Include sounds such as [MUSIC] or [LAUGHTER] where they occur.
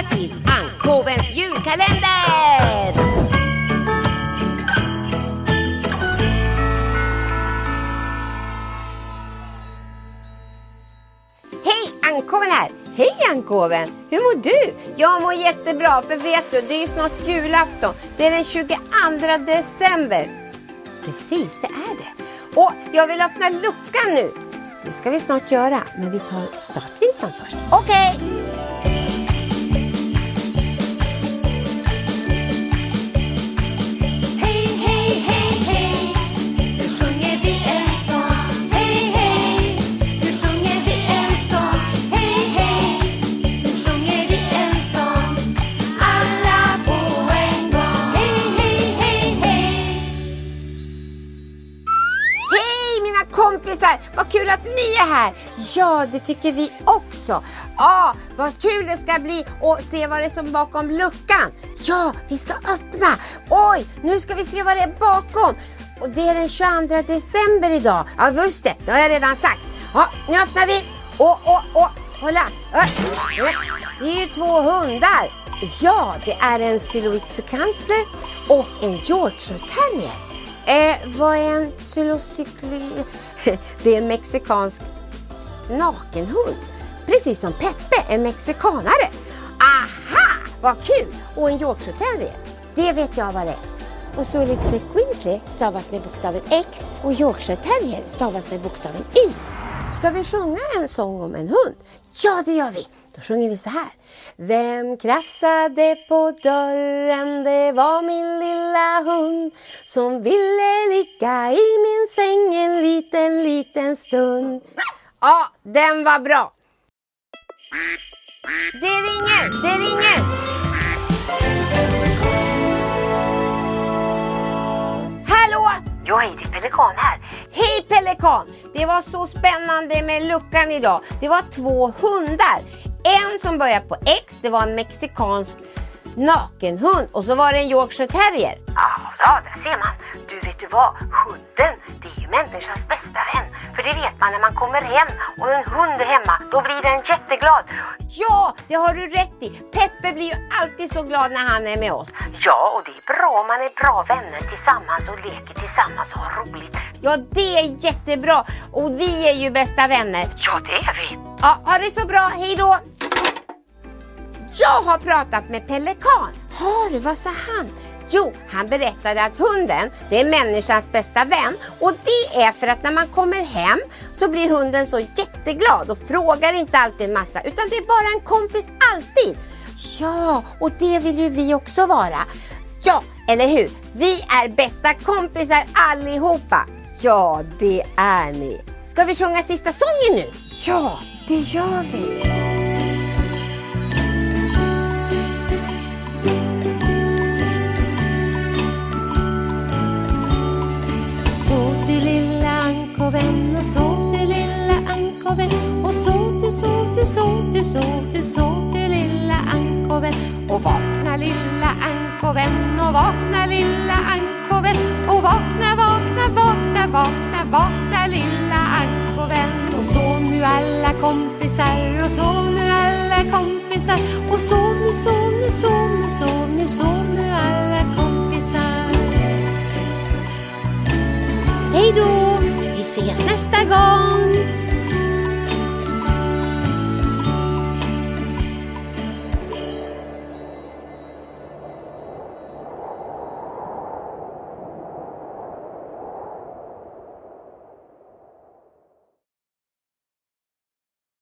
välkomna till Ankovens julkalender! Hej, Ankoven här! Hej Ankoven! Hur mår du? Jag mår jättebra, för vet du, det är ju snart julafton. Det är den 22 december. Precis, det är det. Och jag vill öppna luckan nu. Det ska vi snart göra, men vi tar startvisan först. Okej! Okay. Kompisar! Vad kul att ni är här! Ja, det tycker vi också. Ja, vad kul det ska bli att se vad det är som bakom luckan. Ja, vi ska öppna. Oj, nu ska vi se vad det är bakom. Och det är den 22 december idag. Ja, just det, det har jag redan sagt. Ja, nu öppnar vi. Åh, åh, åh, kolla! Det är ju två hundar. Ja, det är en Siloitsekantler och en Yorkshire terrier. Eh, vad är en Silocycli... [LAUGHS] Det är en mexikansk nakenhund. Precis som Peppe, en mexikanare. Aha, vad kul! Och en Yorkshire terrier. Det vet jag vad det är. Och Solix Quintley stavas med bokstaven X och Yorkshire terrier stavas med bokstaven Y. Ska vi sjunga en sång om en hund? Ja, det gör vi! Då sjunger vi så här. Vem krafsade på dörren? Det var min lilla hund som ville ligga i min säng en liten, liten stund. Ja, den var bra. Det ringer, det ringer! Jag är det Pelikan här. Hej Pelikan! Det var så spännande med luckan idag. Det var två hundar. En som började på X, det var en mexikansk nakenhund och så var det en Yorkshire terrier. Ja, där ser man. Du, vet du vad? Hunden, det är ju människans bästa vän. För det vet man när man kommer hem och en hund är hemma, då blir den jätteglad. Ja, det har du rätt i. Peppe blir ju alltid så glad när han är med oss. Ja, och det är bra om man är bra vänner tillsammans och leker tillsammans och har roligt. Ja, det är jättebra. Och vi är ju bästa vänner. Ja, det är vi. Ja, ha det så bra. Hej då! Jag har pratat med Pelikan. Har du? Vad sa han? Jo, han berättade att hunden, det är människans bästa vän och det är för att när man kommer hem så blir hunden så jätteglad och frågar inte alltid en massa utan det är bara en kompis alltid. Ja, och det vill ju vi också vara. Ja, eller hur? Vi är bästa kompisar allihopa. Ja, det är ni. Ska vi sjunga sista sången nu? Ja, det gör vi. Du, sov du, lilla ankoven och vakna lilla ankoven och vakna lilla ankoven och vakna, vakna, vakna, vakna, vakna lilla ankoven och sov nu alla kompisar och sov nu alla kompisar och sov nu, sov nu, sov nu, sov nu, sov nu alla kompisar Hej då! Vi ses nästa gång!